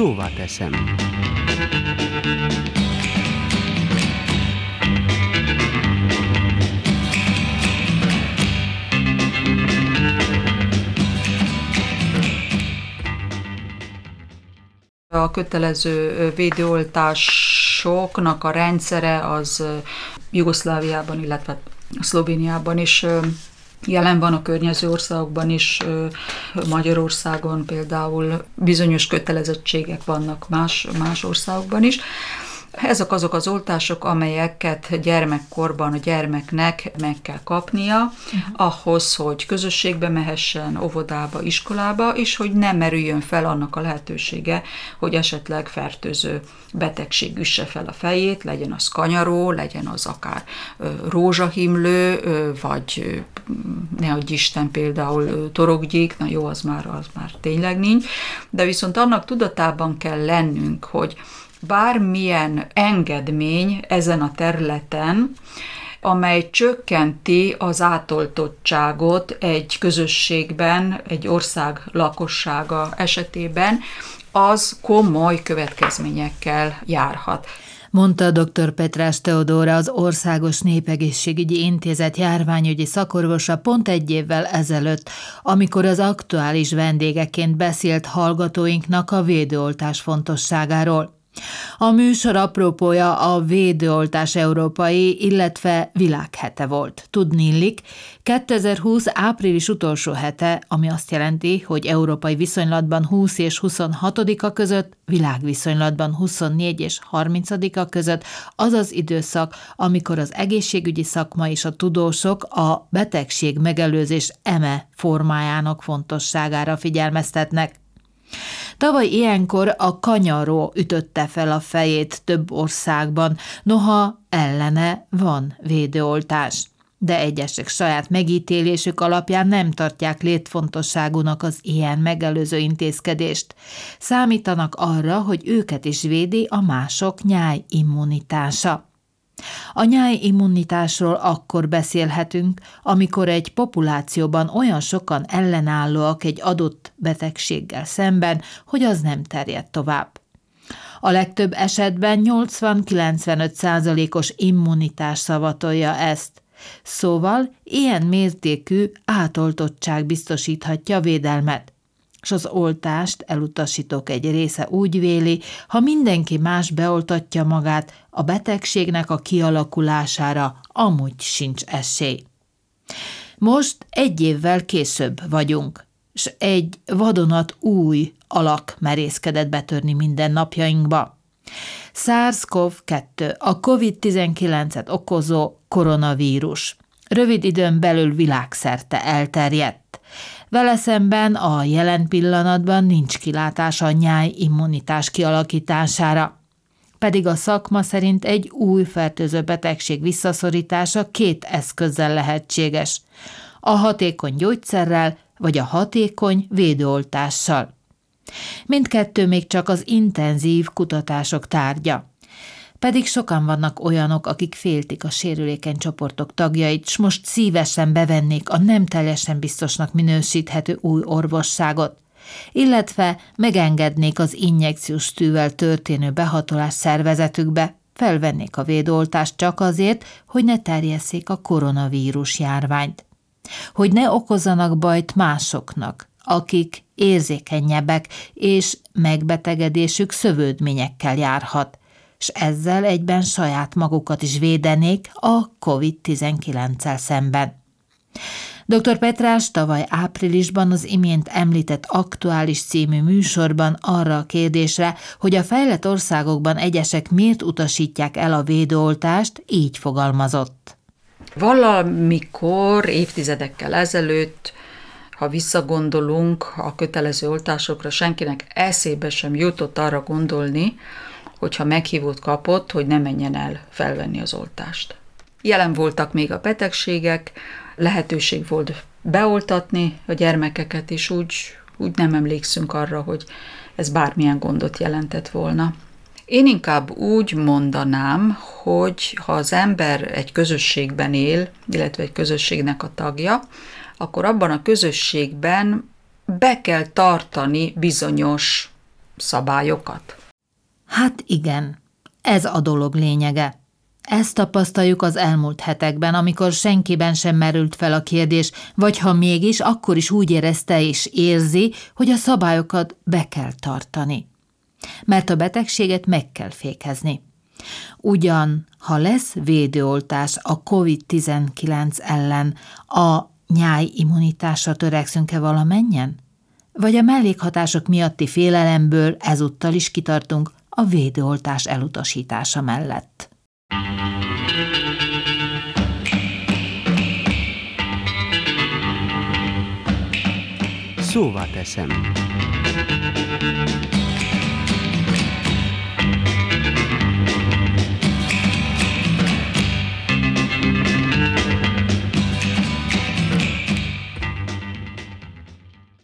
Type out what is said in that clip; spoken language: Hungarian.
szóvá teszem. A kötelező védőoltásoknak a rendszere az Jugoszláviában, illetve Szlovéniában is jelen van a környező országokban is, Magyarországon például bizonyos kötelezettségek vannak más, más országokban is. Ezek azok az oltások, amelyeket gyermekkorban a gyermeknek meg kell kapnia, uh-huh. ahhoz, hogy közösségbe mehessen, óvodába, iskolába, és hogy nem merüljön fel annak a lehetősége, hogy esetleg fertőző betegség üsse fel a fejét, legyen az kanyaró, legyen az akár rózsahimlő, vagy ne adj Isten például torokgyík, na jó, az már, az már tényleg nincs, de viszont annak tudatában kell lennünk, hogy bármilyen engedmény ezen a területen, amely csökkenti az átoltottságot egy közösségben, egy ország lakossága esetében, az komoly következményekkel járhat mondta dr. Petrás Teodóra az Országos Népegészségügyi Intézet járványügyi szakorvosa pont egy évvel ezelőtt, amikor az aktuális vendégeként beszélt hallgatóinknak a védőoltás fontosságáról. A műsor apropója a védőoltás európai, illetve világhete volt. Tudnillik, 2020 április utolsó hete, ami azt jelenti, hogy európai viszonylatban 20 és 26-a között, világviszonylatban 24 és 30-a között az az időszak, amikor az egészségügyi szakma és a tudósok a betegség megelőzés eme formájának fontosságára figyelmeztetnek. Tavaly ilyenkor a kanyaró ütötte fel a fejét több országban, noha ellene van védőoltás de egyesek saját megítélésük alapján nem tartják létfontosságúnak az ilyen megelőző intézkedést. Számítanak arra, hogy őket is védi a mások nyáj immunitása. A nyáj immunitásról akkor beszélhetünk, amikor egy populációban olyan sokan ellenállóak egy adott betegséggel szemben, hogy az nem terjed tovább. A legtöbb esetben 80-95 százalékos immunitás szavatolja ezt. Szóval ilyen mértékű átoltottság biztosíthatja védelmet és az oltást elutasítók egy része úgy véli, ha mindenki más beoltatja magát, a betegségnek a kialakulására amúgy sincs esély. Most egy évvel később vagyunk, és egy vadonat új alak merészkedett betörni minden napjainkba. SARS-CoV-2, a COVID-19-et okozó koronavírus. Rövid időn belül világszerte elterjedt. Vele szemben a jelen pillanatban nincs kilátás a nyáj immunitás kialakítására. Pedig a szakma szerint egy új fertőző betegség visszaszorítása két eszközzel lehetséges. A hatékony gyógyszerrel vagy a hatékony védőoltással. Mindkettő még csak az intenzív kutatások tárgya. Pedig sokan vannak olyanok, akik féltik a sérülékeny csoportok tagjait, s most szívesen bevennék a nem teljesen biztosnak minősíthető új orvosságot, illetve megengednék az injekciós tűvel történő behatolás szervezetükbe, felvennék a védoltást csak azért, hogy ne terjesszék a koronavírus járványt. Hogy ne okozzanak bajt másoknak, akik érzékenyebbek, és megbetegedésük szövődményekkel járhat, és ezzel egyben saját magukat is védenék a COVID-19-el szemben. Dr. Petrás tavaly áprilisban az imént említett aktuális című műsorban arra a kérdésre, hogy a fejlett országokban egyesek miért utasítják el a védőoltást, így fogalmazott. Valamikor évtizedekkel ezelőtt ha visszagondolunk a kötelező oltásokra, senkinek eszébe sem jutott arra gondolni, hogyha meghívót kapott, hogy ne menjen el felvenni az oltást. Jelen voltak még a betegségek, lehetőség volt beoltatni a gyermekeket, és úgy, úgy nem emlékszünk arra, hogy ez bármilyen gondot jelentett volna. Én inkább úgy mondanám, hogy ha az ember egy közösségben él, illetve egy közösségnek a tagja, akkor abban a közösségben be kell tartani bizonyos szabályokat? Hát igen, ez a dolog lényege. Ezt tapasztaljuk az elmúlt hetekben, amikor senkiben sem merült fel a kérdés, vagy ha mégis, akkor is úgy érezte és érzi, hogy a szabályokat be kell tartani. Mert a betegséget meg kell fékezni. Ugyan, ha lesz védőoltás a COVID-19 ellen, a nyáj immunitásra törekszünk-e valamennyien? Vagy a mellékhatások miatti félelemből ezúttal is kitartunk a védőoltás elutasítása mellett? Szóval teszem.